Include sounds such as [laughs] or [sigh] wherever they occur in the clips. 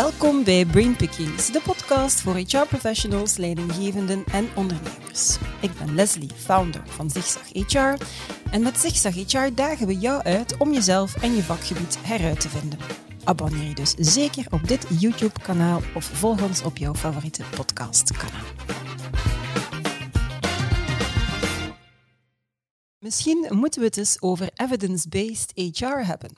Welkom bij Brainpickings, de podcast voor HR-professionals, leidinggevenden en ondernemers. Ik ben Leslie, founder van Zigzag HR. En met Zigzag HR dagen we jou uit om jezelf en je vakgebied heruit te vinden. Abonneer je dus zeker op dit YouTube-kanaal of volg ons op jouw favoriete podcastkanaal. Misschien moeten we het eens over evidence-based HR hebben.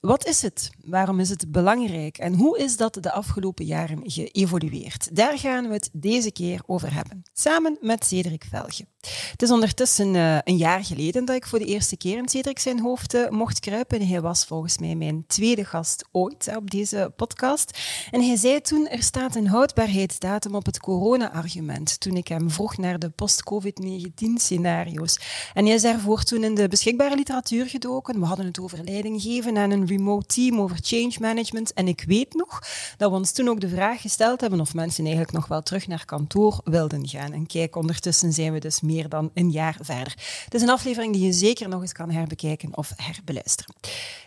Wat is het? Waarom is het belangrijk? En hoe is dat de afgelopen jaren geëvolueerd? Daar gaan we het deze keer over hebben, samen met Cedric Velge. Het is ondertussen uh, een jaar geleden dat ik voor de eerste keer in Cedric zijn hoofd uh, mocht kruipen. Hij was volgens mij mijn tweede gast ooit op deze podcast. En hij zei toen, er staat een houdbaarheidsdatum op het corona-argument, toen ik hem vroeg naar de post-COVID-19-scenario's. En hij is daarvoor toen in de beschikbare literatuur gedoken. We hadden het over leiding geven aan een remote team, over change management. En ik weet nog dat we ons toen ook de vraag gesteld hebben of mensen eigenlijk nog wel terug naar kantoor wilden gaan. En kijk, ondertussen zijn we dus meer dan een jaar verder. Het is een aflevering die je zeker nog eens kan herbekijken of herbeluisteren.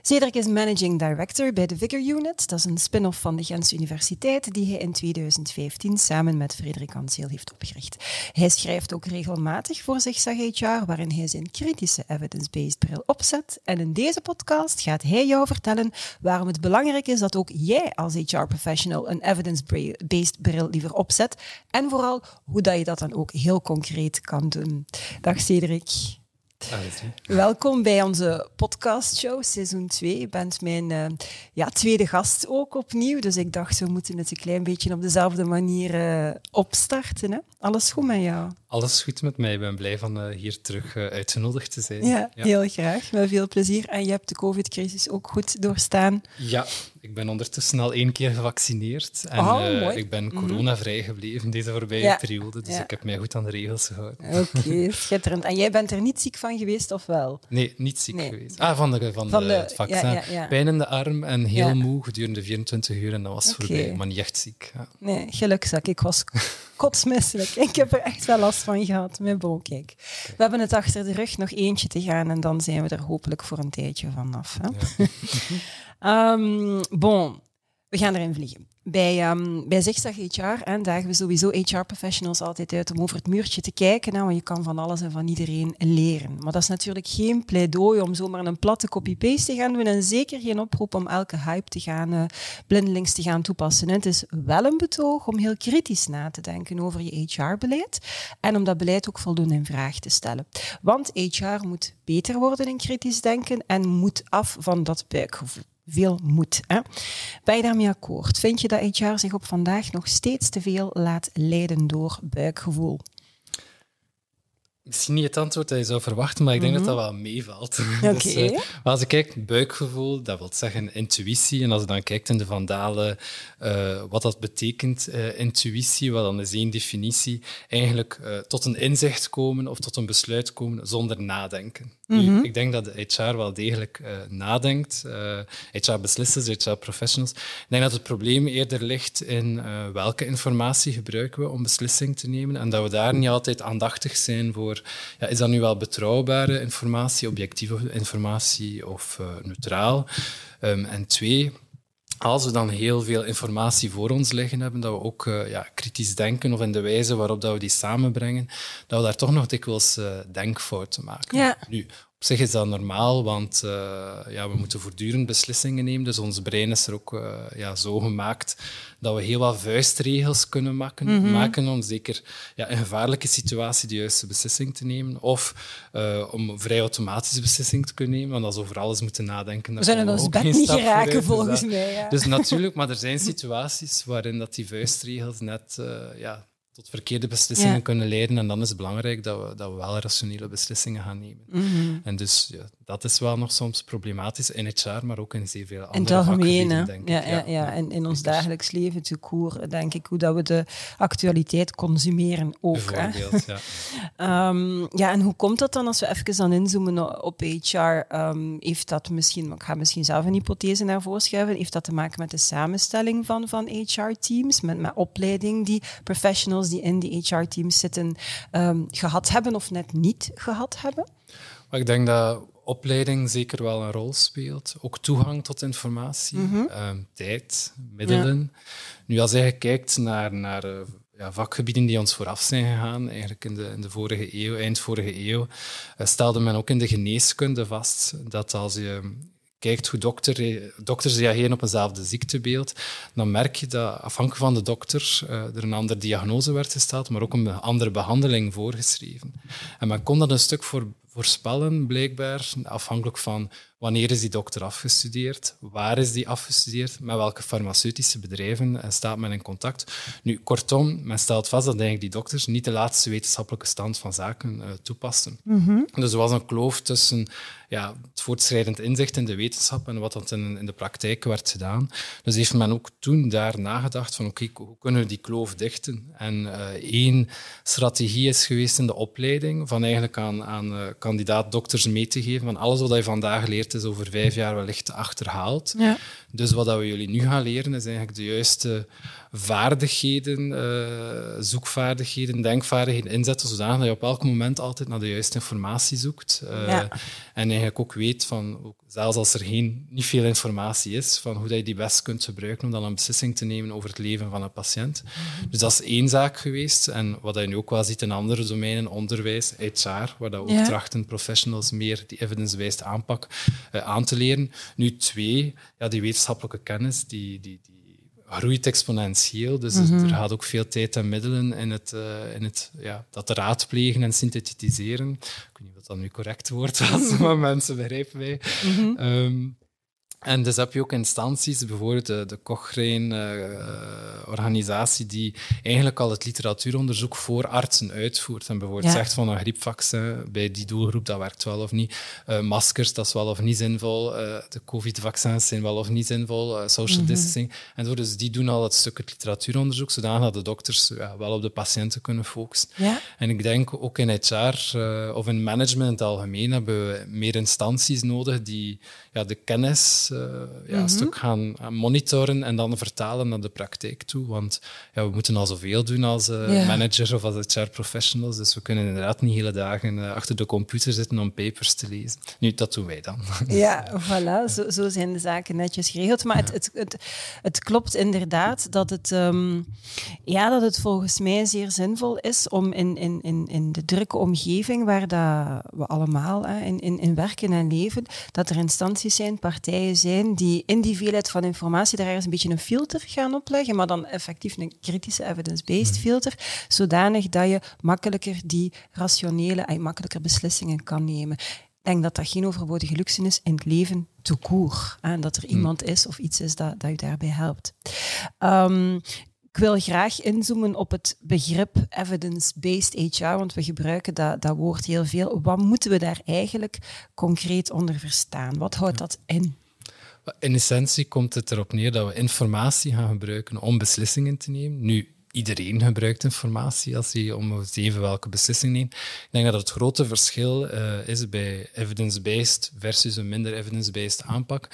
Cedric is Managing Director bij de Vigor Unit. Dat is een spin-off van de Gens Universiteit die hij in 2015 samen met Frederik Anseel heeft opgericht. Hij schrijft ook regelmatig voor Zigzag HR, waarin hij zijn kritische evidence-based bril opzet. En in deze podcast gaat hij jou vertellen waarom het belangrijk is dat ook jij als HR-professional een evidence-based bril liever opzet. En vooral hoe dat je dat dan ook heel concreet kan doen. Dag Cedric. Welkom bij onze podcastshow, seizoen 2. Je bent mijn uh, ja, tweede gast ook opnieuw, dus ik dacht, we moeten het een klein beetje op dezelfde manier uh, opstarten. Hè? Alles goed met jou? Alles goed met mij. Ik ben blij van uh, hier terug uitgenodigd te zijn. Ja, ja, heel graag. Met veel plezier. En je hebt de COVID-crisis ook goed doorstaan. Ja, ik ben ondertussen al één keer gevaccineerd. En oh, ik ben mhm. coronavrij gebleven deze voorbije ja. periode, dus ik heb mij goed aan de regels gehouden. Oké, okay, [laughs] schitterend. En jij bent er niet ziek van geweest, of wel? Nee, niet ziek nee. geweest. Ah, van, de, van, van de, het vaccin. Pijn in de arm en heel moe gedurende 24 uur en dat was okay. voorbij, maar niet echt ziek. Nee, gelukzak. Ik was [laughs] kotsmisselijk. Ik heb er echt wel last van gehad Bo. Kijk, we hebben het achter de rug nog eentje te gaan en dan zijn we er hopelijk voor een tijdje vanaf. Hè? um, [laughs] bon, we gaan erin vliegen. Bij, um, bij Zigzag HR en dagen we sowieso HR-professionals altijd uit om over het muurtje te kijken, want je kan van alles en van iedereen leren. Maar dat is natuurlijk geen pleidooi om zomaar een platte copy-paste te gaan doen en zeker geen oproep om elke hype te gaan, uh, blindelings te gaan toepassen. het is wel een betoog om heel kritisch na te denken over je HR-beleid en om dat beleid ook voldoende in vraag te stellen. Want HR moet beter worden in kritisch denken en moet af van dat buikgevoel veel moet. Hè? Je daarmee akkoord? Vind je dat HR zich op vandaag nog steeds te veel laat leiden door buikgevoel? Misschien niet het antwoord dat je zou verwachten, maar ik denk dat dat mhm. wel meevalt. [laughs] Okay. dus, uh, als je kijkt, buikgevoel, dat wil zeggen intuïtie. En als je dan kijkt in de vandalen uh, wat dat betekent, uh, intuïtie, wat dan is één definitie, eigenlijk tot een inzicht komen of tot een besluit komen zonder nadenken. Mhm. Ik denk dat de HR wel degelijk nadenkt. HR-beslissers, HR-professionals. Ik denk dat het probleem eerder ligt in welke informatie gebruiken we om beslissing te nemen. En dat we daar niet altijd aandachtig zijn voor, ja, is dat nu wel betrouwbare informatie, objectieve informatie of neutraal? Um, en twee, als we dan heel veel informatie voor ons liggen hebben, dat we ook uh, ja, kritisch denken of in de wijze waarop dat we die samenbrengen, dat we daar toch nog dikwijls uh, denkfouten maken. Ja. Nu, op zich is dat normaal, want uh, ja, we moeten voortdurend beslissingen nemen. Dus ons brein is er ook uh, ja, zo gemaakt dat we heel wat vuistregels kunnen maken, mm -hmm. maken om zeker ja, in een gevaarlijke situatie de juiste beslissing te nemen. Of uh, om vrij automatisch beslissing te kunnen nemen, want als we over alles moeten nadenken... We zullen ons bed niet geraken, volgens dus mij. Ja. Dus [laughs] natuurlijk, maar er zijn situaties waarin dat die vuistregels net ja, tot verkeerde beslissingen ja. kunnen leiden. En dan is het belangrijk dat we, dat we wel rationele beslissingen gaan nemen. Mm -hmm. En dus ja, dat is wel nog soms problematisch in het jaar, maar ook in zeer veel andere In het algemeen, denk ja, ja, ja, En in ons dagelijks leven, te koer, denk ik, hoe dat we de actualiteit consumeren ook. Bijvoorbeeld, hè? ja. um, [laughs] ja, en hoe komt dat dan als we even dan inzoomen op HR? Um, ehm, heeft dat misschien, ik ga misschien zelf een hypothese naar voren schuiven, heeft dat te maken met de samenstelling van, van HR-teams, met, met opleiding die professionals die in die HR-teams zitten um, gehad hebben of net niet gehad hebben? Maar ik denk dat opleiding zeker wel een rol speelt. Ook toegang tot informatie, Mhm. ehm, tijd, middelen. Nu, als je kijkt naar, naar eh, ja, vakgebieden die ons vooraf zijn gegaan, eigenlijk in de, in de vorige eeuw, eind vorige eeuw, eh, stelde men ook in de geneeskunde vast dat als je kijkt hoe dokter, dokters reageren op eenzelfde ziektebeeld, dan merk je dat afhankelijk van de dokter eh, er een andere diagnose werd gesteld, maar ook een andere behandeling voorgeschreven. En men kon dat een stuk voor, voorspellen, blijkbaar, afhankelijk van wanneer is die dokter afgestudeerd, waar is die afgestudeerd, met welke farmaceutische bedrijven staat men in contact. Nu, kortom, men stelt vast dat eigenlijk die dokters niet de laatste wetenschappelijke stand van zaken eh, toepasten. Dus er was een kloof tussen ja, het voortschrijdend inzicht in de wetenschap en wat dat in, in de praktijk werd gedaan. Dus heeft men ook toen daar nagedacht van oké, hoe kunnen we die kloof dichten? En eh, één strategie is geweest in de opleiding van eigenlijk aan, aan eh, kandidaat-dokters mee te geven van alles wat je vandaag leert is over vijf jaar wellicht achterhaald. Ja. Dus wat dat we jullie nu gaan leren is eigenlijk de juiste vaardigheden, eh, zoekvaardigheden, denkvaardigheden inzetten, zodanig dat je op elk moment altijd naar de juiste informatie zoekt. Eh, Ja. En eigenlijk ook weet van, ook zelfs als er geen, niet veel informatie is, van hoe dat je die best kunt gebruiken om dan een beslissing te nemen over het leven van een patiënt. Dus dat is één zaak geweest. En wat je nu ook wel ziet in andere domeinen, onderwijs, HR, waar dat ook Ja. trachten professionals meer die evidence-based aanpak eh, aan te leren. Nu twee, ja, die wetenschappelijke kennis, die, die, die groeit exponentieel. Dus er gaat ook veel tijd en middelen in het, eh, in het ja, dat raadplegen en synthetiseren. Ik weet niet wat dat nu correct woord was, [laughs] maar mensen begrijpen mij. Ehm, en dus heb je ook instanties, bijvoorbeeld de, de Cochrane-organisatie, die eigenlijk al het literatuuronderzoek voor artsen uitvoert. En bijvoorbeeld Ja. zegt van een griepvaccin bij die doelgroep, dat werkt wel of niet. Eh, maskers, dat is wel of niet zinvol. Eh, de covid-vaccins zijn wel of niet zinvol. Eh, social distancing. En zo, dus die doen al het stuk het literatuuronderzoek, zodanig dat de dokters ja, wel op de patiënten kunnen focussen. Ja. En ik denk ook in HR eh, of in management in het algemeen hebben we meer instanties nodig die ja, de kennis eh, ja, een stuk gaan gaan monitoren en dan vertalen naar de praktijk toe. Want ja, we moeten al zoveel doen als eh, Ja. manager of als HR-professionals. Dus we kunnen inderdaad niet hele dagen eh, achter de computer zitten om papers te lezen. Nu, dat doen wij dan. [laughs] Ja, voilà, zo, zo zijn de zaken netjes geregeld. Maar het, het, het, het klopt inderdaad dat het, ehm, ja, dat het volgens mij zeer zinvol is om in, in, in, in de drukke omgeving waar dat we allemaal hè, in, in, in werken en leven, dat er instanties zijn, partijen zijn die in die veelheid van informatie daar ergens een beetje een filter gaan opleggen, maar dan effectief een kritische evidence-based filter, zodanig dat je makkelijker die rationele en makkelijker beslissingen kan nemen. Ik denk dat dat geen overbodige luxe is in het leven te court. En dat er iemand is of iets is dat, dat u daarbij helpt. Ehm, ik wil graag inzoomen op het begrip evidence-based HR, want we gebruiken dat, dat woord heel veel. Wat moeten we daar eigenlijk concreet onder verstaan? Wat houdt dat in? In essentie komt het erop neer dat we informatie gaan gebruiken om beslissingen te nemen. Nu, iedereen gebruikt informatie als hij om even welke beslissing neemt. Ik denk dat het grote verschil eh, is bij evidence-based versus een minder evidence-based aanpak,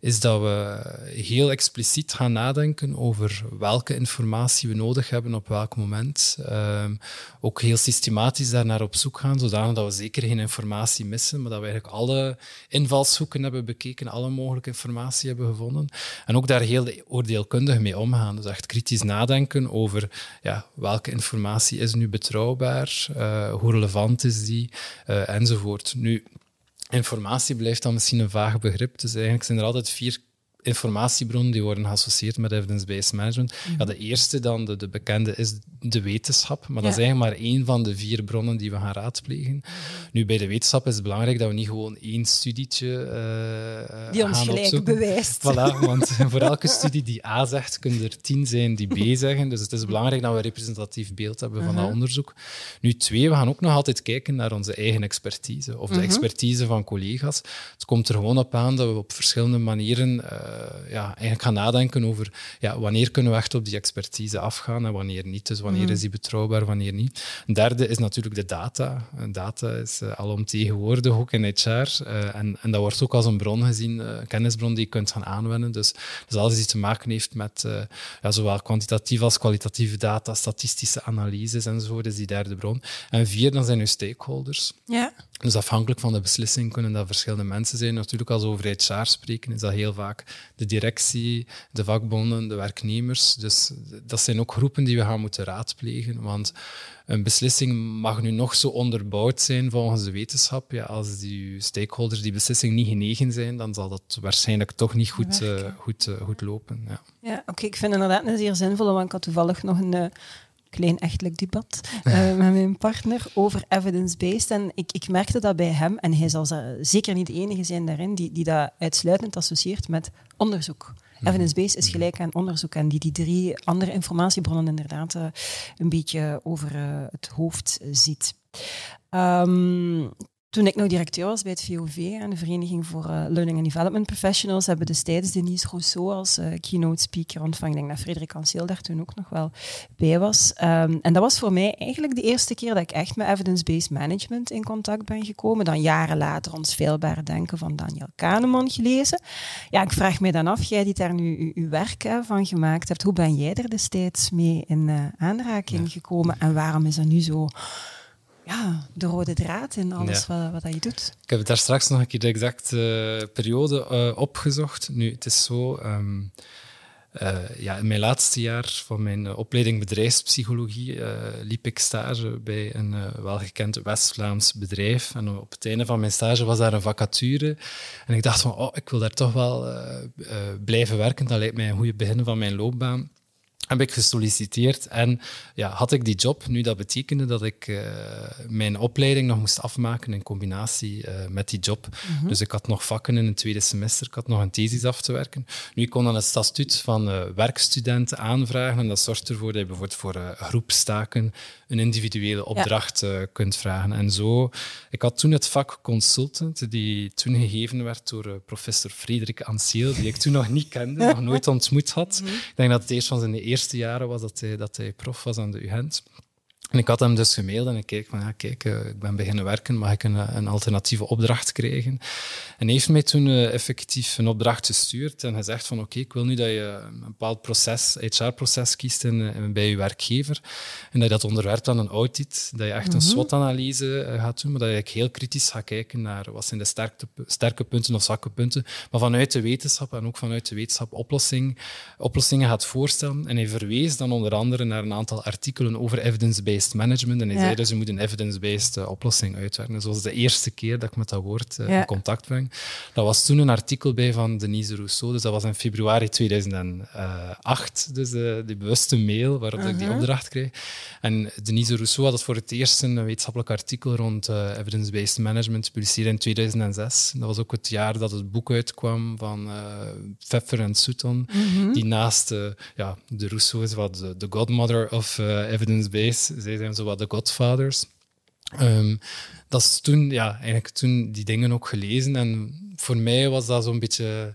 is dat we heel expliciet gaan nadenken over welke informatie we nodig hebben op welk moment. Ehm, ook heel systematisch daarnaar op zoek gaan, zodanig dat we zeker geen informatie missen, maar dat we eigenlijk alle invalshoeken hebben bekeken, alle mogelijke informatie hebben gevonden. En ook daar heel oordeelkundig mee omgaan. Dus echt kritisch nadenken over ja, welke informatie is nu betrouwbaar, uh, hoe relevant is die, uh, enzovoort. Nu, informatie blijft dan misschien een vaag begrip. Dus eigenlijk zijn er altijd vier informatiebronnen die worden geassocieerd met evidence-based management. Mm -hmm. ja, de eerste dan, de, de, bekende, is de wetenschap. Maar ja. dat is eigenlijk maar één van de vier bronnen die we gaan raadplegen. Mm -hmm. Nu, bij de wetenschap is het belangrijk dat we niet gewoon één studietje uh, Die ons gelijk opzoeken. bewijst. Voilà, want [laughs] voor elke studie die A zegt, kunnen er tien zijn die B zeggen. Dus het is belangrijk dat we een representatief beeld hebben van dat onderzoek. Nu, twee, we gaan ook nog altijd kijken naar onze eigen expertise. Of de expertise van collega's. Het komt er gewoon op aan dat we op verschillende manieren uh, ja, eigenlijk gaan nadenken over ja, wanneer kunnen we echt op die expertise afgaan en wanneer niet. Dus wanneer mm. is die betrouwbaar, wanneer niet. Een derde is natuurlijk de data. Data is uh, alomtegenwoordig ook in HR. Uh, en, en dat wordt ook als een bron gezien, een kennisbron die je kunt gaan aanwenden. Dus, dus alles die te maken heeft met ja, zowel kwantitatieve als kwalitatieve data, statistische analyses enzovoort, is die derde bron. En vier, dan zijn uw stakeholders. Ja. Dus afhankelijk van de beslissing kunnen dat verschillende mensen zijn. Natuurlijk, als we over HR spreken, is dat heel vaak de directie, de vakbonden, de werknemers. Dus dat zijn ook groepen die we gaan moeten raadplegen. Want een beslissing mag nu nog zo onderbouwd zijn volgens de wetenschap. Ja, als die stakeholders die beslissing niet genegen zijn, dan zal dat waarschijnlijk toch niet goed, uh, goed, uh, goed lopen. Ja, ja oké. Ik vind het inderdaad een zeer zinvolle, want ik had toevallig nog een... Klein echtelijk debat uh, met mijn partner over evidence-based. En ik, ik merkte dat bij hem, en hij zal zeker niet de enige zijn daarin, die, die dat uitsluitend associeert met onderzoek. Mhm. Evidence-based is gelijk aan onderzoek en die die drie andere informatiebronnen inderdaad uh, een beetje over uh, het hoofd ziet. Um, toen ik nog directeur was bij het VOV, de Vereniging voor uh, Learning and Development Professionals, hebben destijds Denise Rousseau als uh, keynote speaker ontvangen. Ik denk dat Frederik Anseel daar toen ook nog wel bij was. Um, en dat was voor mij eigenlijk de eerste keer dat ik echt met evidence-based management in contact ben gekomen. Dan jaren later ons veelbare denken van Daniel Kahneman gelezen. Ja, ik vraag me dan af, jij die daar nu uw werk hè, van gemaakt hebt, hoe ben jij er destijds mee in uh, aanraking gekomen en waarom is dat nu zo ja, de rode draad in alles wat, wat je doet. Ik heb daar straks nog een keer de exacte uh, periode uh, opgezocht. Nu, het is zo... Um, uh, ja, in mijn laatste jaar van mijn opleiding bedrijfspsychologie liep ik stage bij een welgekend West-Vlaams bedrijf. En op het einde van mijn stage was daar een vacature. En ik dacht van, oh, ik wil daar toch wel blijven werken. Dat lijkt mij een goede begin van mijn loopbaan heb ik gesolliciteerd en ja, had ik die job. Nu, dat betekende dat ik uh, mijn opleiding nog moest afmaken in combinatie uh, met die job. Mm Dus ik had nog vakken in het tweede semester, ik had nog een thesis af te werken. Nu, ik kon dan het statuut van uh, werkstudenten aanvragen en dat zorgt ervoor dat je bijvoorbeeld voor groepstaken een individuele opdracht ja. kunt vragen. En zo, ik had toen het vak consultant, die toen gegeven werd door professor Frederik Ansiel, die ik toen nog niet kende, [laughs] nog nooit ontmoet had. Mhm. Ik denk dat het eerst van zijn eerste jaren was dat hij, dat hij prof was aan de UGent. En ik had hem dus gemaild en ik keek van, ja, kijk, uh, ik ben beginnen werken, mag ik een, eh, een alternatieve opdracht krijgen? En hij heeft mij toen uh, effectief een opdracht gestuurd en hij zegt van, oké, ik wil nu dat je een bepaald proces, HR-proces kiest in, bij je werkgever en dat je dat onderwerpt aan een audit, dat je echt een mhm. SWOT-analyse gaat doen, maar dat je heel kritisch gaat kijken naar wat zijn de sterke, sterke punten of zwakke punten, maar vanuit de wetenschap en ook vanuit de wetenschap oplossing, oplossingen gaat voorstellen. En hij verwees dan onder andere naar een aantal artikelen over evidence-based management. En hij zei dus, je moet een evidence-based uh, oplossing uitwerken. Dus dat was de eerste keer dat ik met dat woord uh, in contact breng. Dat was toen een artikel bij van Denise Rousseau. Dus dat was in februari 2008. Dus de, die bewuste mail waarop ik die uh-huh. opdracht kreeg. En Denise Rousseau had het voor het eerst een wetenschappelijk artikel rond evidence-based management gepubliceerd in 2006. Dat was ook het jaar dat het boek uitkwam van Pfeffer en Sutton. Mm-hmm. Die naast ja, de Rousseau is wat de, godmother of evidence-based zij zijn zo wat de godfathers. Um, dat is toen, ja, eigenlijk toen die dingen ook gelezen. En voor mij was dat zo'n beetje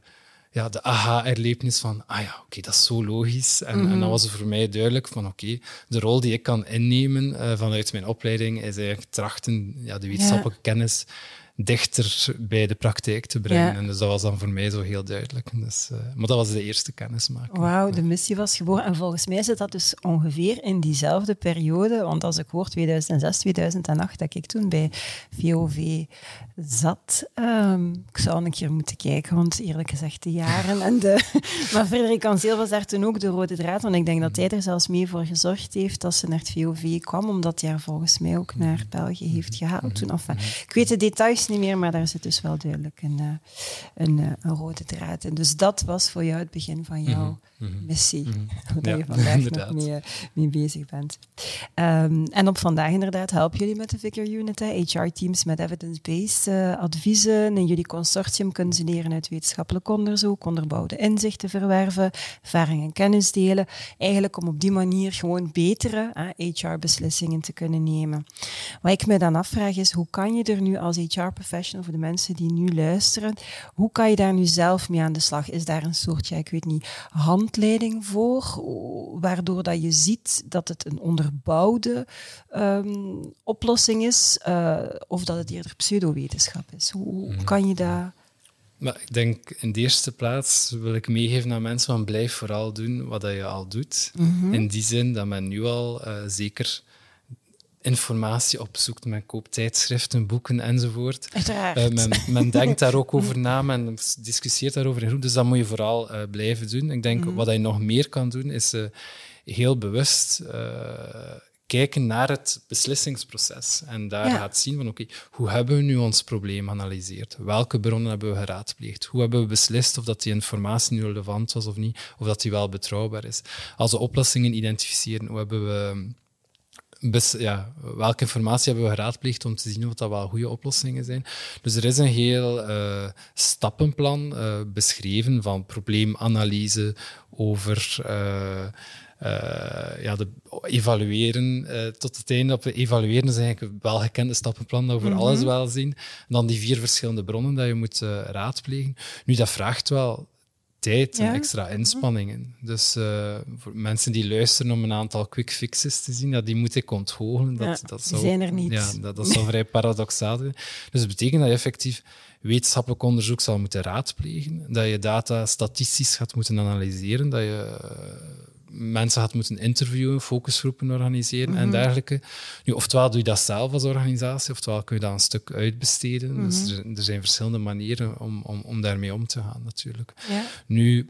ja, de aha-erlevenis van, ah ja, oké, dat is zo logisch. En, en dan mhm. was het voor mij duidelijk van, oké, de rol die ik kan innemen uh, vanuit mijn opleiding is eigenlijk trachten ja, de wetenschappelijke kennis dichter bij de praktijk te brengen. En dus dat was dan voor mij zo heel duidelijk. Dus, uh, maar dat was de eerste kennismaking. Wauw, de missie was geboren. En volgens mij zit dat dus ongeveer in diezelfde periode. Want als ik hoor 2006, 2008, dat ik toen bij VOV zat. Um, ik zou een keer moeten kijken, want eerlijk gezegd de jaren. En de, [laughs] maar Frederik Anseel was daar toen ook de rode draad. Want ik denk dat hij er zelfs mee voor gezorgd heeft dat ze naar het VOV kwam. Omdat hij haar volgens mij ook naar België heeft gehaald. Toen, enfin, ik weet de details niet meer, maar daar zit dus wel duidelijk een, uh, een, uh, een, rode draad in. Dus dat was voor jou het begin van jouw -hmm. Missie, mm -hmm. waar ja, je vandaag nog mee, uh, mee, bezig bent. Um, en op vandaag inderdaad helpen jullie met de Figure Unit, HR-teams met evidence-based adviezen. In jullie consortium kunnen ze leren uit wetenschappelijk onderzoek, onderbouwde inzichten verwerven, ervaring en kennis delen. Eigenlijk om op die manier gewoon betere HR-beslissingen te kunnen nemen. Wat ik me dan afvraag is, hoe kan je er nu als HR professional, voor de mensen die nu luisteren, hoe kan je daar nu zelf mee aan de slag? Is daar een soort, ja, ik weet niet, handleiding voor, waardoor dat je ziet dat het een onderbouwde um, oplossing is, uh, of dat het eerder pseudowetenschap is? Hoe, mhm. kan je daar... Maar ik denk in de eerste plaats wil ik meegeven aan mensen van blijf vooral doen wat je al doet. Mm -hmm. In die zin dat men nu al uh, zeker informatie opzoekt. Men koopt tijdschriften, boeken enzovoort. Uiteraard. Uh, men, men, denkt daar ook [laughs] over na, men discussieert daarover in groep. Dus dat moet je vooral uh, blijven doen. Ik denk mm. wat je nog meer kan doen, is uh, heel bewust kijken naar het beslissingsproces. En daar ja. gaat zien van, oké, okay, hoe hebben we nu ons probleem geanalyseerd? Welke bronnen hebben we geraadpleegd? Hoe hebben we beslist of dat die informatie nu relevant was of niet? Of dat die wel betrouwbaar is? Als we oplossingen identificeren, hoe hebben we... Ja, welke informatie hebben we geraadpleegd om te zien of dat wel goede oplossingen zijn. Dus er is een heel uh, stappenplan uh, beschreven van probleemanalyse over uh, ja, de, evalueren tot het einde. Op evalueren is eigenlijk een welgekende stappenplan dat we mm -hmm. alles wel zien. En dan die vier verschillende bronnen dat je moet raadplegen. Nu, dat vraagt wel tijd en extra inspanningen. Dus uh, voor mensen die luisteren om een aantal quick fixes te zien, dat die moet ik onthogen. Dat, ja, dat zou, zijn er niet. Ja, dat, dat [laughs] zou vrij paradoxaal zijn. Dus dat betekent dat je effectief wetenschappelijk onderzoek zal moeten raadplegen, dat je data statistisch gaat moeten analyseren, dat je mensen had moeten interviewen, focusgroepen organiseren en mhm. dergelijke. Nu, oftewel doe je dat zelf als organisatie, oftewel kun je dat een stuk uitbesteden. Dus mhm. er, er, zijn verschillende manieren om, om, om daarmee om te gaan, natuurlijk. Ja. Nu,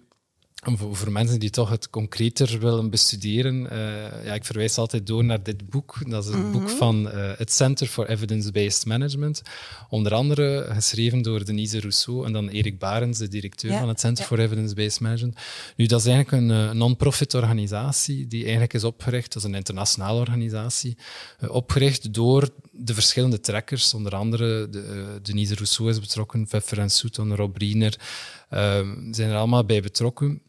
voor, voor, mensen die toch het concreter willen bestuderen, uh, ja, ik verwijs altijd door naar dit boek. Dat is het boek mhm. van uh, het Center for Evidence-Based Management. Onder andere geschreven door Denise Rousseau en dan Erik Barens, de directeur ja, van het Center ja. for Evidence-Based Management. Nu, dat is eigenlijk een uh, non-profit organisatie die eigenlijk is opgericht, dat is een internationale organisatie, opgericht door de verschillende trekkers, onder andere de, Denise Rousseau is betrokken, Pfeffer en Soeton, Rob Riener, zijn er allemaal bij betrokken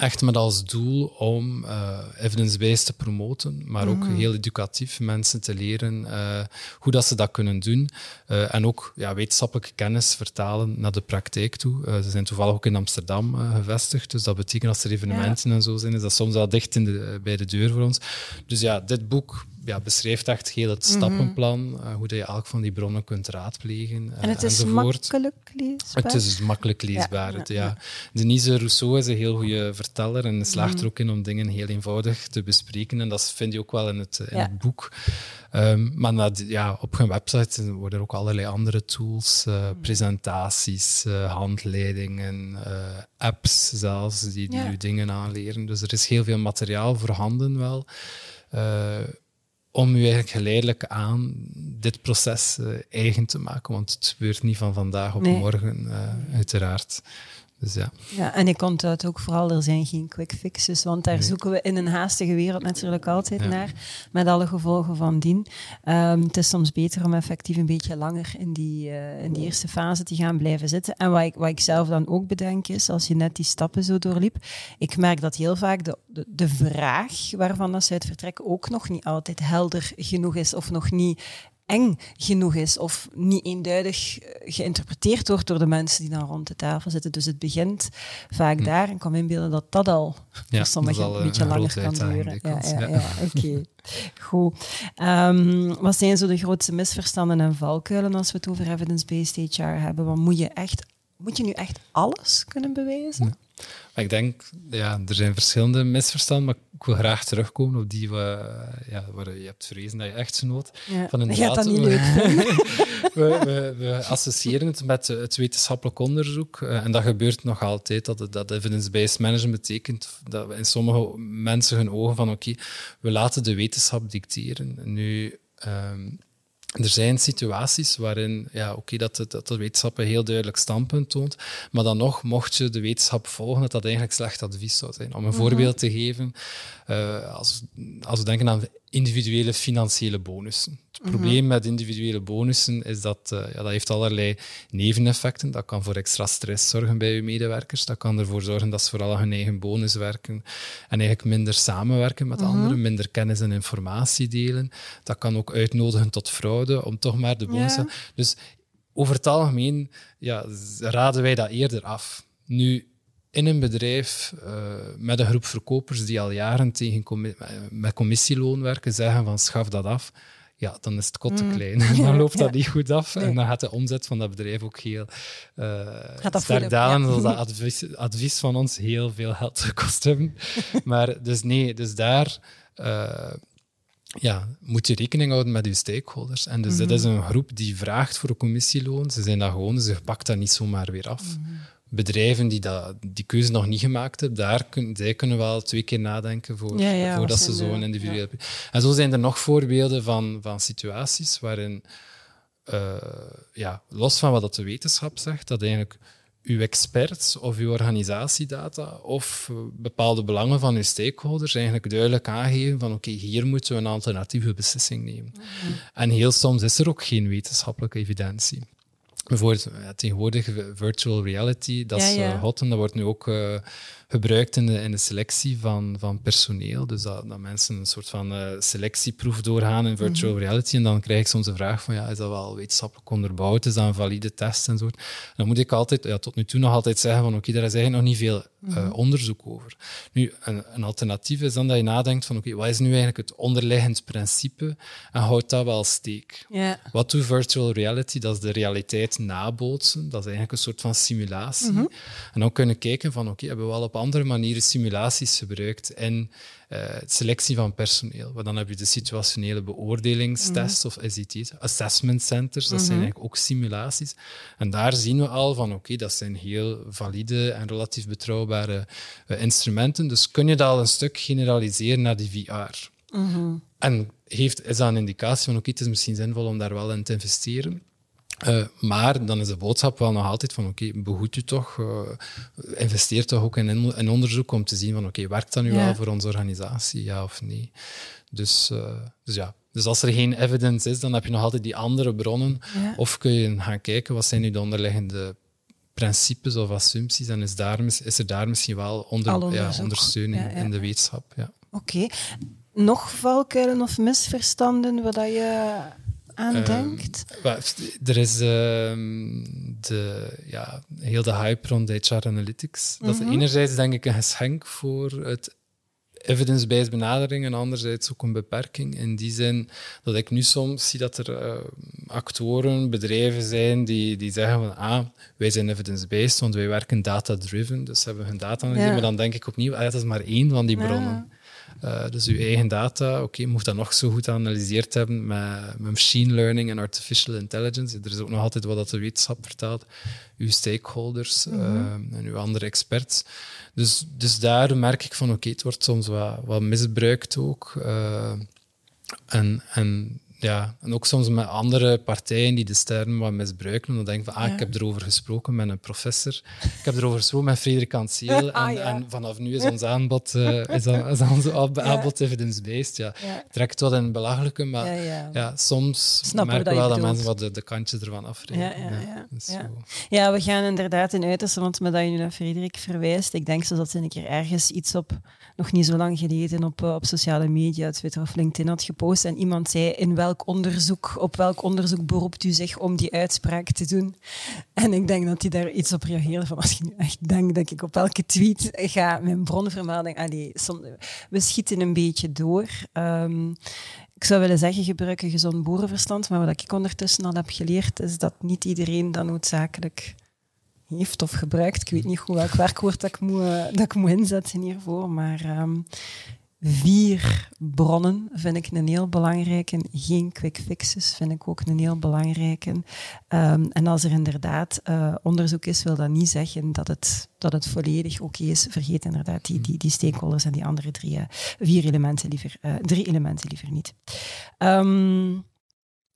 echt met als doel om uh, evidence-based te promoten, maar ook Mhm. heel educatief mensen te leren uh, hoe dat ze dat kunnen doen. Uh, en ook ja, wetenschappelijke kennis vertalen naar de praktijk toe. Ze zijn toevallig ook in Amsterdam gevestigd, dus dat betekent als er evenementen en zo zijn, is dat soms wel dicht in de, bij de deur voor ons. Dus ja, dit boek ja, beschrijft echt heel het Mhm. stappenplan, uh, hoe dat je elk van die bronnen kunt raadplegen uh, En het is enzovoort. makkelijk leesbaar. Het is makkelijk leesbaar. Ja, het, ja. Denise Rousseau is een heel goede verteller en slaagt Mhm. er ook in om dingen heel eenvoudig te bespreken. En dat vind je ook wel in het, in het boek. Um, maar ja, op hun website worden er ook allerlei andere tools, uh, Mhm. presentaties, uh, handleidingen, uh, apps zelfs, die, die Ja. je dingen aanleren. Dus er is heel veel materiaal voorhanden wel. Om u eigenlijk geleidelijk aan dit proces uh, eigen te maken. Want het gebeurt niet van vandaag op Nee. morgen, uh, uiteraard. Dus ja. Ja, en ik onthoud ook vooral, er zijn geen quick fixes, want daar Nee. zoeken we in een haastige wereld natuurlijk altijd Ja. naar, met alle gevolgen van dien. Ehm, het is soms beter om effectief een beetje langer in die, eh, in die eerste fase te gaan blijven zitten. En wat ik, wat ik zelf dan ook bedenk is, als je net die stappen zo doorliep, ik merk dat heel vaak de, de, de vraag waarvan dat ze uit vertrekken ook nog niet altijd helder genoeg is of nog niet eng genoeg is of niet eenduidig eh, geïnterpreteerd wordt door de mensen die dan rond de tafel zitten. Dus het begint vaak Hm. daar en ik kan me inbeelden dat dat al Ja, voor sommigen al een een beetje langer kan duren. Ja, dikwijls, ja, ja. ja, oké. Goed. Ehm, wat zijn zo de grootste misverstanden en valkuilen als we het over evidence-based HR hebben? Want moet je echt... Moet je nu echt alles kunnen bewijzen? Ja. Maar ik denk, ja, er zijn verschillende misverstanden, maar ik wil graag terugkomen op die waar, ja, waar je hebt vrezen dat je echtgenoot Ja. van gaat dat niet we- leuk [laughs] we, we, we associëren het met het wetenschappelijk onderzoek. eh, en dat gebeurt nog altijd. Dat, dat evidence-based management betekent dat we in sommige mensen hun ogen van oké, we laten de wetenschap dicteren. Nu, ehm, er zijn situaties waarin ja, oké, dat, de wetenschap een heel duidelijk standpunt toont, maar dan nog, mocht je de wetenschap volgen, dat dat eigenlijk slecht advies zou zijn. Om een voorbeeld te geven, eh, als, als we denken aan individuele financiële bonussen. Het probleem met individuele bonussen is dat eh, ja, dat heeft allerlei neveneffecten. Dat kan voor extra stress zorgen bij je medewerkers. Dat kan ervoor zorgen dat ze vooral aan hun eigen bonus werken en eigenlijk minder samenwerken met anderen, minder kennis en informatie delen. Dat kan ook uitnodigen tot fraude om toch maar de bonus. Ja. Dus over het algemeen ja, raden wij dat eerder af. Nu, in een bedrijf uh, met een groep verkopers die al jaren tegen commi met commissieloon werken, zeggen van schaf dat af, ja, dan is het kot te klein. Mm. [laughs] dan loopt dat ja. niet goed af nee. en dan gaat de omzet van dat bedrijf ook heel uh, sterk dalen. Ja. dat [laughs] advies, advies, van ons heel veel geld [laughs] gekost hebben. maar dus nee, dus daar... Uh, ja, moet je rekening houden met je stakeholders. En dus dit is een groep die vraagt voor een commissieloon. Ze zijn dat gewoon, ze pakt dat niet zomaar weer af. Bedrijven die dat, die keuze nog niet gemaakt hebben, daar kun, zij kunnen wel twee keer nadenken voor, Ja, ja, voordat ze zo'n individueel... En zo zijn er nog voorbeelden van, van situaties waarin, eh, ja, los van wat de wetenschap zegt, dat eigenlijk uw experts of uw organisatiedata of eh, bepaalde belangen van uw stakeholders eigenlijk duidelijk aangeven van oké, hier moeten we een alternatieve beslissing nemen. En heel soms is er ook geen wetenschappelijke evidentie. Bijvoorbeeld tegenwoordig virtual reality, dat is Ja, ja. eh, hot en dat wordt nu ook eh, gebruikt in de, in de selectie van, van personeel. Dus dat, dat mensen een soort van eh, selectieproef doorgaan in virtual Mhm. reality. En dan krijg ik soms de vraag van, ja, is dat wel wetenschappelijk onderbouwd? Is dat een valide test en zo? Dan moet ik altijd, ja, tot nu toe nog altijd zeggen van, oké, daar is eigenlijk nog niet veel eh, Mhm. onderzoek over. Nu, een, een alternatief is dan dat je nadenkt van, oké, wat is nu eigenlijk het onderliggend principe? En houdt dat wel steek? Wat doet virtual reality? Dat is de realiteit nabootsen. Dat is eigenlijk een soort van simulatie. Mhm. En dan kunnen kijken van, oké, hebben we al op andere manieren simulaties gebruikt in eh, selectie van personeel. Maar dan heb je de situationele beoordelingstest of SIT's, assessment centers. Dat zijn eigenlijk ook simulaties. En daar zien we al van, oké, dat zijn heel valide en relatief betrouwbare eh, instrumenten. Dus kun je dat al een stuk generaliseren naar die VR. En heeft, is dat een indicatie van, oké, het is misschien zinvol om daar wel in te investeren. Eh, maar dan is de boodschap wel nog altijd van, oké, behoed u toch, eh, investeer toch ook in, in onderzoek om te zien van, oké, werkt dat nu Ja. wel voor onze organisatie, ja of nee? Dus, eh, dus ja, dus als er geen evidence is, dan heb je nog altijd die andere bronnen. Ja. Of kun je gaan kijken, wat zijn nu de onderliggende principes of assumpties en is, daar, is er daar misschien wel onder, ja, ondersteuning in de wetenschap? Ja. Oké. Nog valkuilen of misverstanden waar dat je aan Ehm, denkt? Er is ehm, de, ja, heel de hype rond HR Analytics. Dat is enerzijds denk ik een geschenk voor het evidence-based benadering en anderzijds ook een beperking. In die zin dat ik nu soms zie dat er eh, actoren, bedrijven zijn die, die zeggen van ah, wij zijn evidence-based, want wij werken data-driven, dus hebben we hun data Ja. Maar dan denk ik opnieuw, ah, dat is maar één van die bronnen. Eh, dus uw eigen data, oké, moet dat nog zo goed geanalyseerd hebben met, met machine learning en artificial intelligence. Er is ook nog altijd wat dat de wetenschap vertelt. Uw stakeholders eh, en uw andere experts. Dus, dus daar merk ik van, oké, het wordt soms wat, wat misbruikt ook. Eh, en, en, ja, en ook soms met andere partijen die de sterren wat misbruiken. Dan denk ik van, ah, Ja. ik heb erover gesproken met een professor. Ik heb erover gesproken met Frederik Anceel. [laughs] En, Ah, ja. en vanaf nu is ons aanbod, eh, is, is onze aanbod evidence-based. Ja. Ja. Ik trek het wat in belachelijke, maar Ja, ja, ja. soms Snap merken we wel dat mensen wat de, de kantjes ervan afrekenen. Ja, ja, ja. Ja. zo. Ja, we gaan inderdaad in uiterste, want met dat je nu naar Frederik verwijst, ik denk zo dat ze een keer ergens iets op, nog niet zo lang geleden, op, eh, op sociale media, Twitter of LinkedIn had gepost en iemand zei in welk onderzoek, op welk onderzoek beroept u zich om die uitspraak te doen. En ik denk dat hij daar iets op reageerde van als je nu echt denkt dat ik op elke tweet ga mijn bronvermelding, allee, we schieten een beetje door. Ehm, ik zou willen zeggen, gebruik een gezond boerenverstand, maar wat ik ondertussen al heb geleerd, is dat niet iedereen dat noodzakelijk heeft of gebruikt. Ik weet niet goed welk werkwoord dat ik moet, inzetten hiervoor, maar ehm, vier bronnen vind ik een heel belangrijke. Geen quick fixes vind ik ook een heel belangrijke. Ehm, en als er inderdaad eh, onderzoek is, wil dat niet zeggen dat het, dat het volledig oké is. Vergeet inderdaad die, die, die stakeholders en die andere drie, eh, vier elementen liever, eh, drie elementen liever niet. Ehm,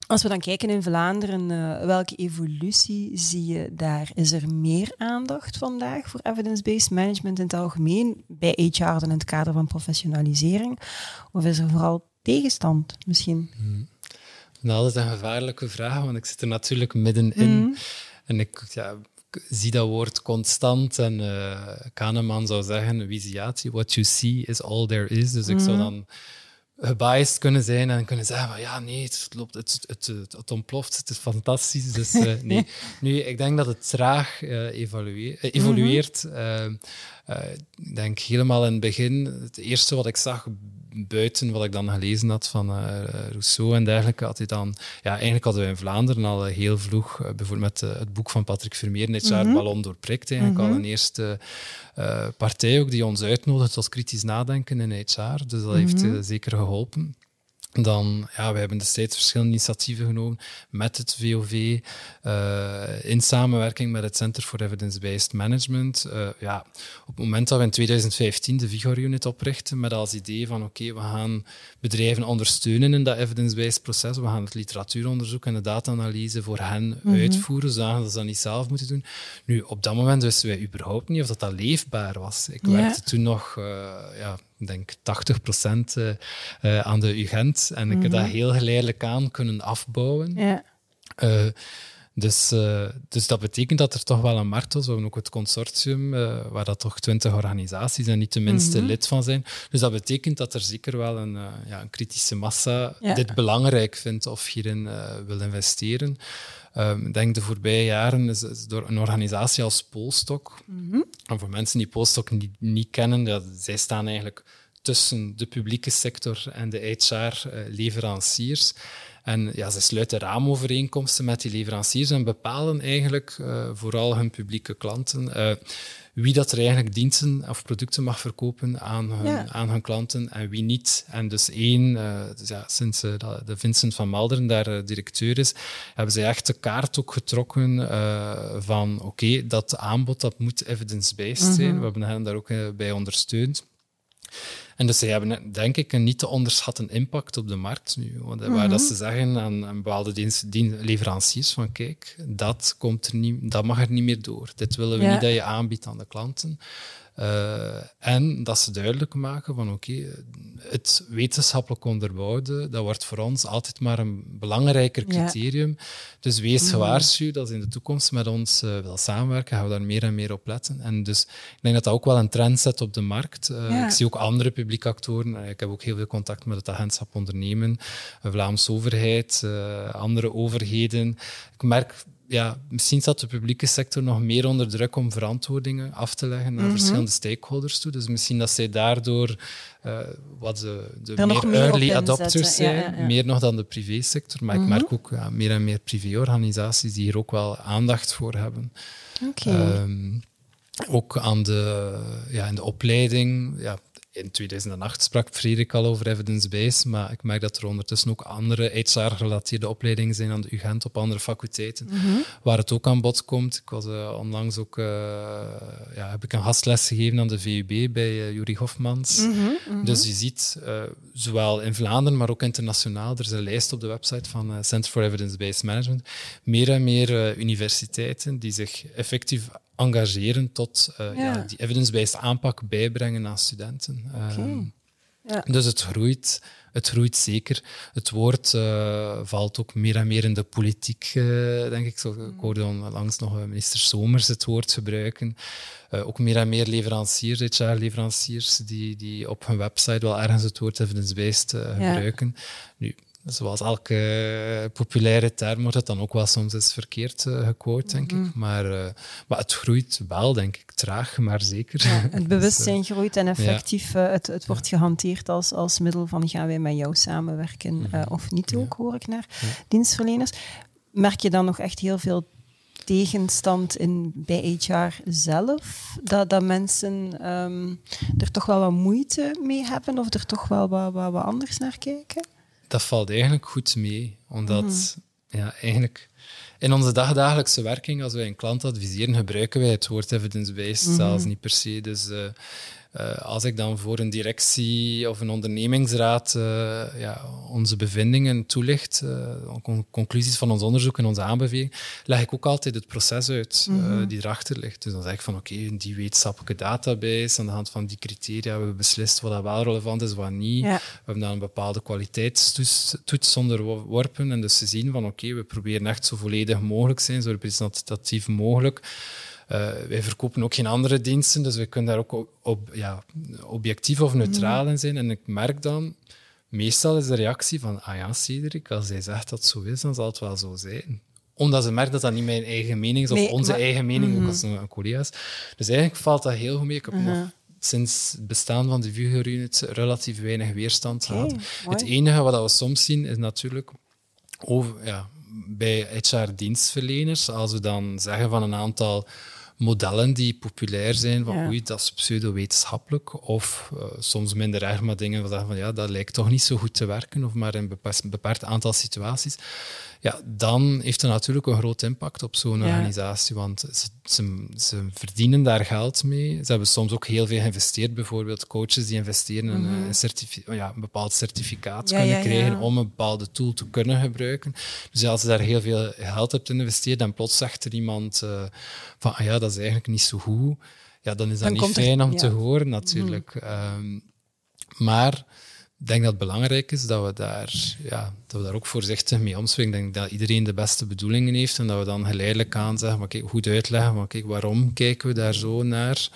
als we dan kijken in Vlaanderen, eh, welke evolutie zie je daar? Is er meer aandacht vandaag voor evidence-based management in het algemeen, bij HR dan in het kader van professionalisering? Of is er vooral tegenstand misschien? Dat is een gevaarlijke vraag, want ik zit er natuurlijk middenin. Mhm. En ik ja, zie dat woord constant. En eh Kahneman zou zeggen, visiatie, what you see is all there is. Dus ik zou dan gebiased kunnen zijn en kunnen zeggen van ja, nee, het, loopt, het, het, het, het ontploft, het is fantastisch. Dus eh, nee. [laughs] Nu, ik denk dat het traag eh, eh, evolueert. Eh, eh, ik denk helemaal in het begin, het eerste wat ik zag buiten wat ik dan gelezen had van eh, Rousseau en dergelijke, had hij dan... Ja, eigenlijk hadden we in Vlaanderen al eh, heel vroeg, eh, bijvoorbeeld met eh, het boek van Patrick Vermeer, dit jaar Ballon doorprikt, eigenlijk al een eerste eh, partij ook die ons uitnodigt tot kritisch nadenken in HR. Dus dat heeft eh, zeker geholpen. Dan, ja, we hebben destijds verschillende initiatieven genomen met het VOV, uh, in samenwerking met het Center for Evidence-Based Management. Uh, ja, op het moment dat we in 2015 de Vigor-unit oprichten, met als idee van oké, okay, we gaan bedrijven ondersteunen in dat evidence-based proces, we gaan het literatuuronderzoek en de data-analyse voor hen mm -hmm. uitvoeren, zodat ze dat niet zelf moeten doen. Nu, op dat moment wisten wij überhaupt niet of dat, dat leefbaar was. Ik ja. werkte toen nog, uh, ja, denk 80 procent uh, uh, aan de UGent. En ik heb dat heel geleidelijk aan kunnen afbouwen. Ja. Uh, dus, dus dat betekent dat er toch wel een markt was. We hebben ook het consortium, waar dat toch twintig organisaties en niet de minste Mhm. lid van zijn. Dus dat betekent dat er zeker wel een, ja, een kritische massa Ja. dit belangrijk vindt of hierin wil investeren. Um, ik denk de voorbije jaren is, is door een organisatie als Polstok. Mhm. En voor mensen die Polstok niet, niet kennen, ja, zij staan eigenlijk tussen de publieke sector en de HR-leveranciers. En ja, ze sluiten raamovereenkomsten met die leveranciers en bepalen eigenlijk uh, vooral hun publieke klanten uh, wie dat er eigenlijk diensten of producten mag verkopen aan hun, Ja. aan hun klanten en wie niet. En dus één, uh, dus ja, sinds uh, dat de Vincent van Malderen daar uh, directeur is, hebben ze echt de kaart ook getrokken van oké, dat aanbod dat moet evidence-based Mhm. zijn. We hebben hen daar ook bij ondersteund. En dus ze hebben, denk ik, een niet te onderschatten impact op de markt nu. Want waar Mhm. dat ze zeggen aan, aan bepaalde dienst, dien, leveranciers van kijk, dat, komt er niet, dat mag er niet meer door. Dit willen we Ja. niet dat je aanbiedt aan de klanten. Uh, en dat ze duidelijk maken van oké, het wetenschappelijk onderbouwde, dat wordt voor ons altijd maar een belangrijker Ja. criterium. Dus wees Mhm. gewaarschuwd dat in de toekomst met ons uh, wil samenwerken, gaan we daar meer en meer op letten. En dus ik denk dat dat ook wel een trend zet op de markt. Uh, Ja. Ik zie ook andere publieke actoren. Uh, Ik heb ook heel veel contact met het agentschap ondernemen, de Vlaamse overheid, uh, andere overheden. Ik merk ja, misschien staat de publieke sector nog meer onder druk om verantwoordingen af te leggen naar Mhm. verschillende stakeholders toe. Dus misschien dat zij daardoor uh, wat de, de Er meer early adopters zijn, ja, ja. meer nog dan de privésector. Maar Mhm. ik merk ook ja, meer en meer privéorganisaties die hier ook wel aandacht voor hebben. Oké. Ehm, ook aan de, ja, in de opleiding. Ja, in 2008 sprak Frederik al over evidence-based, maar ik merk dat er ondertussen ook andere HR-gerelateerde opleidingen zijn aan de UGent op andere faculteiten, Mhm. waar het ook aan bod komt. Ik was uh, onlangs ook, uh, ja, heb ik een gastles gegeven aan de VUB bij uh, Jurie Hofmans. Mhm, mhm. Dus je ziet, zowel in Vlaanderen, maar ook internationaal, er is een lijst op de website van Center for Evidence-Based Management, meer en meer universiteiten die zich effectief engageren tot uh, Ja. ja. die evidence-based aanpak bijbrengen aan studenten. Um, Ja. Dus het groeit, het groeit zeker. Het woord uh, valt ook meer en meer in de politiek, uh, denk ik. Zo, ik hoorde onlangs nog minister Somers het woord gebruiken. Uh, ook meer en meer leveranciers, HR-leveranciers, die, die op hun website wel ergens het woord evidence-based gebruiken. Nu, zoals elke populaire term wordt het dan ook wel soms eens verkeerd uh, gequote, denk ik. Maar, uh, maar het groeit wel, denk ik. Traag, maar zeker. Ja, het [laughs] bewustzijn Dus, uh, groeit en effectief het, het wordt gehanteerd als, als middel van gaan wij met jou samenwerken Mhm. of niet ook, hoor ik naar dienstverleners. Merk je dan nog echt heel veel tegenstand in, bij HR zelf? Dat, dat mensen um, er toch wel wat moeite mee hebben of er toch wel wat, wat, wat anders naar kijken? Dat valt eigenlijk goed mee, omdat Mhm. ja, eigenlijk in onze dagdagelijkse werking, als wij een klant adviseren, gebruiken wij het woord evidence-based Mhm. zelfs niet per se. Dus uh, uh, als ik dan voor een directie of een ondernemingsraad uh, ja, onze bevindingen toelicht, con conclusies van ons onderzoek en onze aanbeveling, leg ik ook altijd het proces uit Mhm. die erachter ligt. Dus dan zeg ik van oké, okay, die wetenschappelijke database, aan de hand van die criteria hebben we beslist wat dat wel relevant is, wat niet. Ja. We hebben dan een bepaalde kwaliteitstoets onderworpen en dus te zien van oké, okay, we proberen echt zo volledig mogelijk zijn, zo representatief mogelijk. Uh, wij verkopen ook geen andere diensten, dus we kunnen daar ook op, op ja, objectief of neutraal in zijn. En ik merk dan, meestal is de reactie van, ah ja, Cedric, als hij zegt dat het zo is, dan zal het wel zo zijn. Omdat ze merken dat dat niet mijn eigen mening is, of Nee, onze maar- eigen mening, Mhm. ook als een, een collega's. Dus eigenlijk valt dat heel goed mee. Ik heb Mhm. nog sinds het bestaan van de Vigor Unit relatief weinig weerstand gehad. Het enige wat we soms zien, is natuurlijk over, ja, bij HR-dienstverleners, als we dan zeggen van een aantal modellen die populair zijn, van Ja. oei, dat is pseudo-wetenschappelijk, of eh, soms minder erg, maar dingen van ja, dat lijkt toch niet zo goed te werken, of maar in een bepa- bepaald aantal situaties, ja, dan heeft dat natuurlijk een groot impact op zo'n Ja. organisatie, want ze, ze, ze verdienen daar geld mee. Ze hebben soms ook heel veel geïnvesteerd, bijvoorbeeld coaches die investeren in Mhm. een, certifi- ja, een bepaald certificaat kunnen krijgen om een bepaalde tool te kunnen gebruiken. Dus als je daar heel veel geld hebt investeerd en plots zegt er iemand eh, van ah ja, dat is eigenlijk niet zo goed, ja, dan is dat Dan niet er- fijn om ja. te horen natuurlijk. Ehm, maar ik denk dat het belangrijk is dat we daar, ja, dat we daar ook voorzichtig mee omspringen. Ik denk dat iedereen de beste bedoelingen heeft en dat we dan geleidelijk aan zeggen, maar kijk, goed uitleggen, maar kijk, waarom kijken we daar zo naar?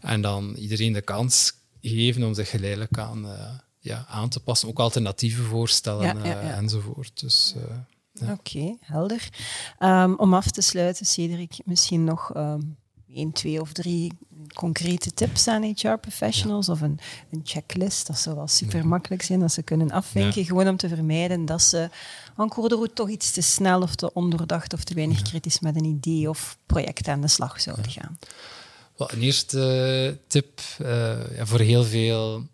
En dan iedereen de kans geven om zich geleidelijk aan, eh, ja, aan te passen. Ook alternatieven voorstellen Ja, ja, ja. eh, enzovoort. Dus, eh, Ja. Oké, helder. Ehm, om af te sluiten, Cedric, misschien nog ehm één, twee of drie concrete tips aan HR-professionals of een, een checklist. Dat zou wel super makkelijk zijn dat ze kunnen afvinken, Ja. gewoon om te vermijden dat ze de route toch iets te snel of te ondoordacht of te weinig kritisch met een idee of project aan de slag zouden gaan. Wel, een eerste tip eh, ja, voor heel veel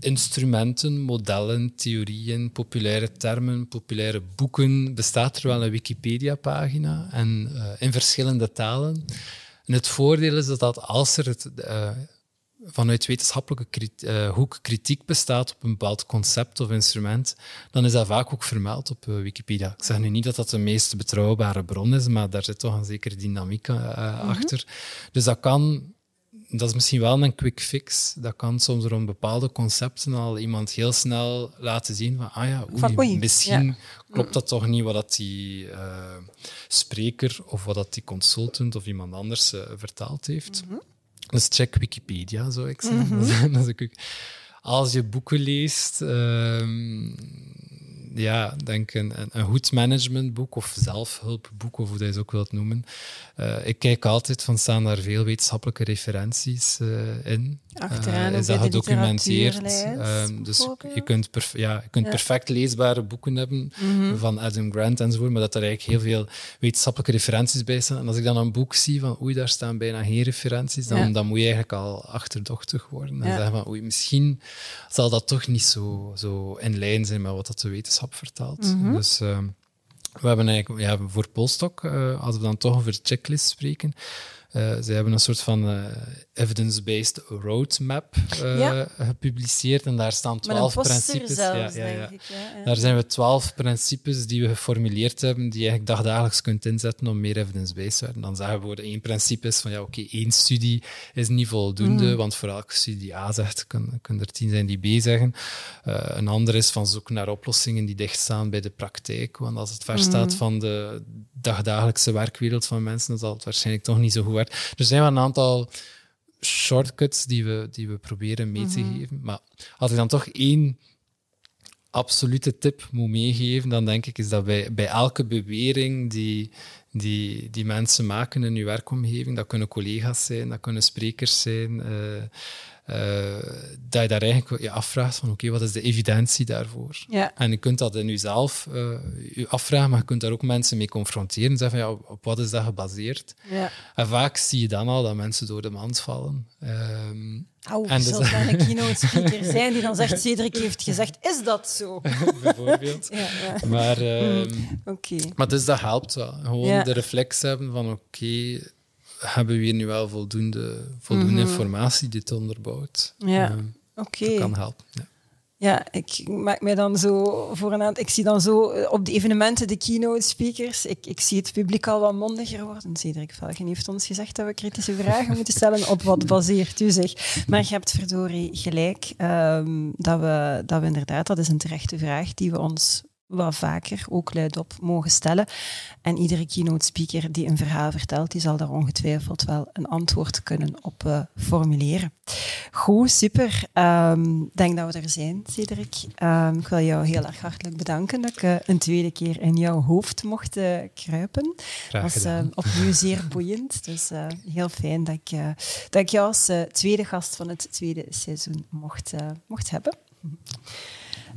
instrumenten, modellen, theorieën, populaire termen, populaire boeken bestaat er wel een Wikipedia-pagina en eh, in verschillende talen. En het voordeel is dat, dat als er het, eh, vanuit wetenschappelijke krit- eh, hoek kritiek bestaat op een bepaald concept of instrument, dan is dat vaak ook vermeld op Wikipedia. Ik zeg nu niet dat dat de meest betrouwbare bron is, maar daar zit toch een zekere dynamiek eh, achter. Dus dat kan dat is misschien wel een quick fix. Dat kan soms rond bepaalde concepten al iemand heel snel laten zien van, ah ja, oei, Van, oei, misschien ja. klopt dat toch niet wat dat die eh, spreker of wat dat die consultant of iemand anders eh, vertaald heeft. Dus check Wikipedia, zou ik zeggen. [laughs] Dat is ook- als je boeken leest, ehm, ja, denk een, een, goed managementboek of zelfhulpboek, of hoe je het ook wilt noemen. Eh, ik kijk altijd van, staan daar veel wetenschappelijke referenties eh, in? Achteraan Eh, is dat gedocumenteerd? Ehm, dus je kunt, ja, je kunt perfect leesbare boeken hebben Mhm. van Adam Grant enzovoort, maar dat er eigenlijk heel veel wetenschappelijke referenties bij staan. En als ik dan een boek zie van oei, daar staan bijna geen referenties, dan, dan moet je eigenlijk al achterdochtig worden. En zeggen van oei, misschien zal dat toch niet zo, zo in lijn zijn met wat dat de wetenschap vertaalt. Mhm. Dus ehm, we hebben eigenlijk ja, voor Polstok, eh, als we dan toch over checklist spreken, eh ze hebben een soort van eh, evidence-based roadmap eh, Ja. gepubliceerd en daar staan twaalf principes. zelfs, ja, ja, ik. Daar zijn we twaalf principes die we geformuleerd hebben, die je eigenlijk dagdagelijks kunt inzetten om meer evidence-based te worden. Dan zeggen we één principe is van ja, oké, één studie is niet voldoende, Mhm. want voor elke studie die A zegt, kunnen kun er tien zijn die B zeggen. Een ander is van zoeken naar oplossingen die dichtstaan bij de praktijk, want als het ver staat Mhm. van de dagdagelijkse werkwereld van mensen, dan zal het waarschijnlijk toch niet zo goed Er zijn wel een aantal shortcuts die we, die we proberen mee te Mhm. geven. Maar als ik dan toch één absolute tip moet meegeven, dan denk ik is dat bij, bij elke bewering die, die, die mensen maken in uw werkomgeving, dat kunnen collega's zijn, dat kunnen sprekers zijn, eh, dat je daar eigenlijk je afvraagt van oké, wat is de evidentie daarvoor? Ja. En je kunt dat in jezelf eh je afvragen, maar je kunt daar ook mensen mee confronteren. Zeggen van, ja, op wat is dat gebaseerd? Ja. En vaak zie je dan al dat mensen door de mand vallen. En er dus- zal wel een [laughs] keynote speaker zijn die dan zegt, Cedric heeft gezegd, is dat zo? [laughs] bijvoorbeeld. Ja, ja. Maar, Oké. maar dus dat helpt wel. Gewoon Ja. de reflex hebben van oké, hebben we hier nu wel voldoende, voldoende Mhm. informatie die het onderbouwt? Ja. Ehm, Oké. dat kan helpen. Ja. Ja, ik maak mij dan zo voor een aantal... Ik zie dan zo eh, op de evenementen de keynote speakers. Ik, ik zie het publiek al wat mondiger worden. Cedric Velgen heeft ons gezegd dat we kritische vragen [laughs] moeten stellen. Op wat baseert u zich? Maar je hebt verdorie gelijk ehm, dat, we, dat we inderdaad... Dat is een terechte vraag die we ons wat vaker ook luidop mogen stellen. En iedere keynote speaker die een verhaal vertelt, die zal daar ongetwijfeld wel een antwoord kunnen op eh, formuleren. Goed, super. Ehm, Ik denk dat we er zijn, Cedric. Ehm, ik wil jou heel erg hartelijk bedanken dat ik eh, een tweede keer in jouw hoofd mocht eh, kruipen. Graag Dat was gedaan. eh, opnieuw zeer [laughs] boeiend. Dus heel fijn dat ik, dat ik jou als tweede gast van het tweede seizoen mocht, mocht hebben.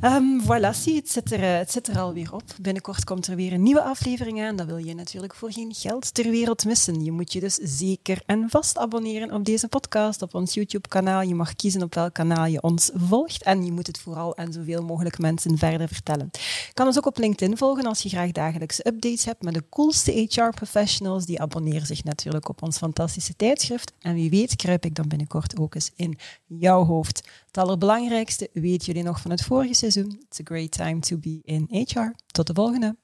Um, voilà, zie, het zit, er, eh, het zit er alweer op. Binnenkort komt er weer een nieuwe aflevering aan. Dat wil je natuurlijk voor geen geld ter wereld missen. Je moet je dus zeker en vast abonneren op deze podcast, op ons YouTube-kanaal. Je mag kiezen op welk kanaal je ons volgt. En je moet het vooral aan zoveel mogelijk mensen verder vertellen. Je kan ons ook op LinkedIn volgen als je graag dagelijkse updates hebt met de coolste HR-professionals. Die abonneren zich natuurlijk op ons fantastische tijdschrift. En wie weet kruip ik dan binnenkort ook eens in jouw hoofd. Het allerbelangrijkste weten jullie nog van het vorige seizoen. It's a great time to be in HR. Tot de volgende.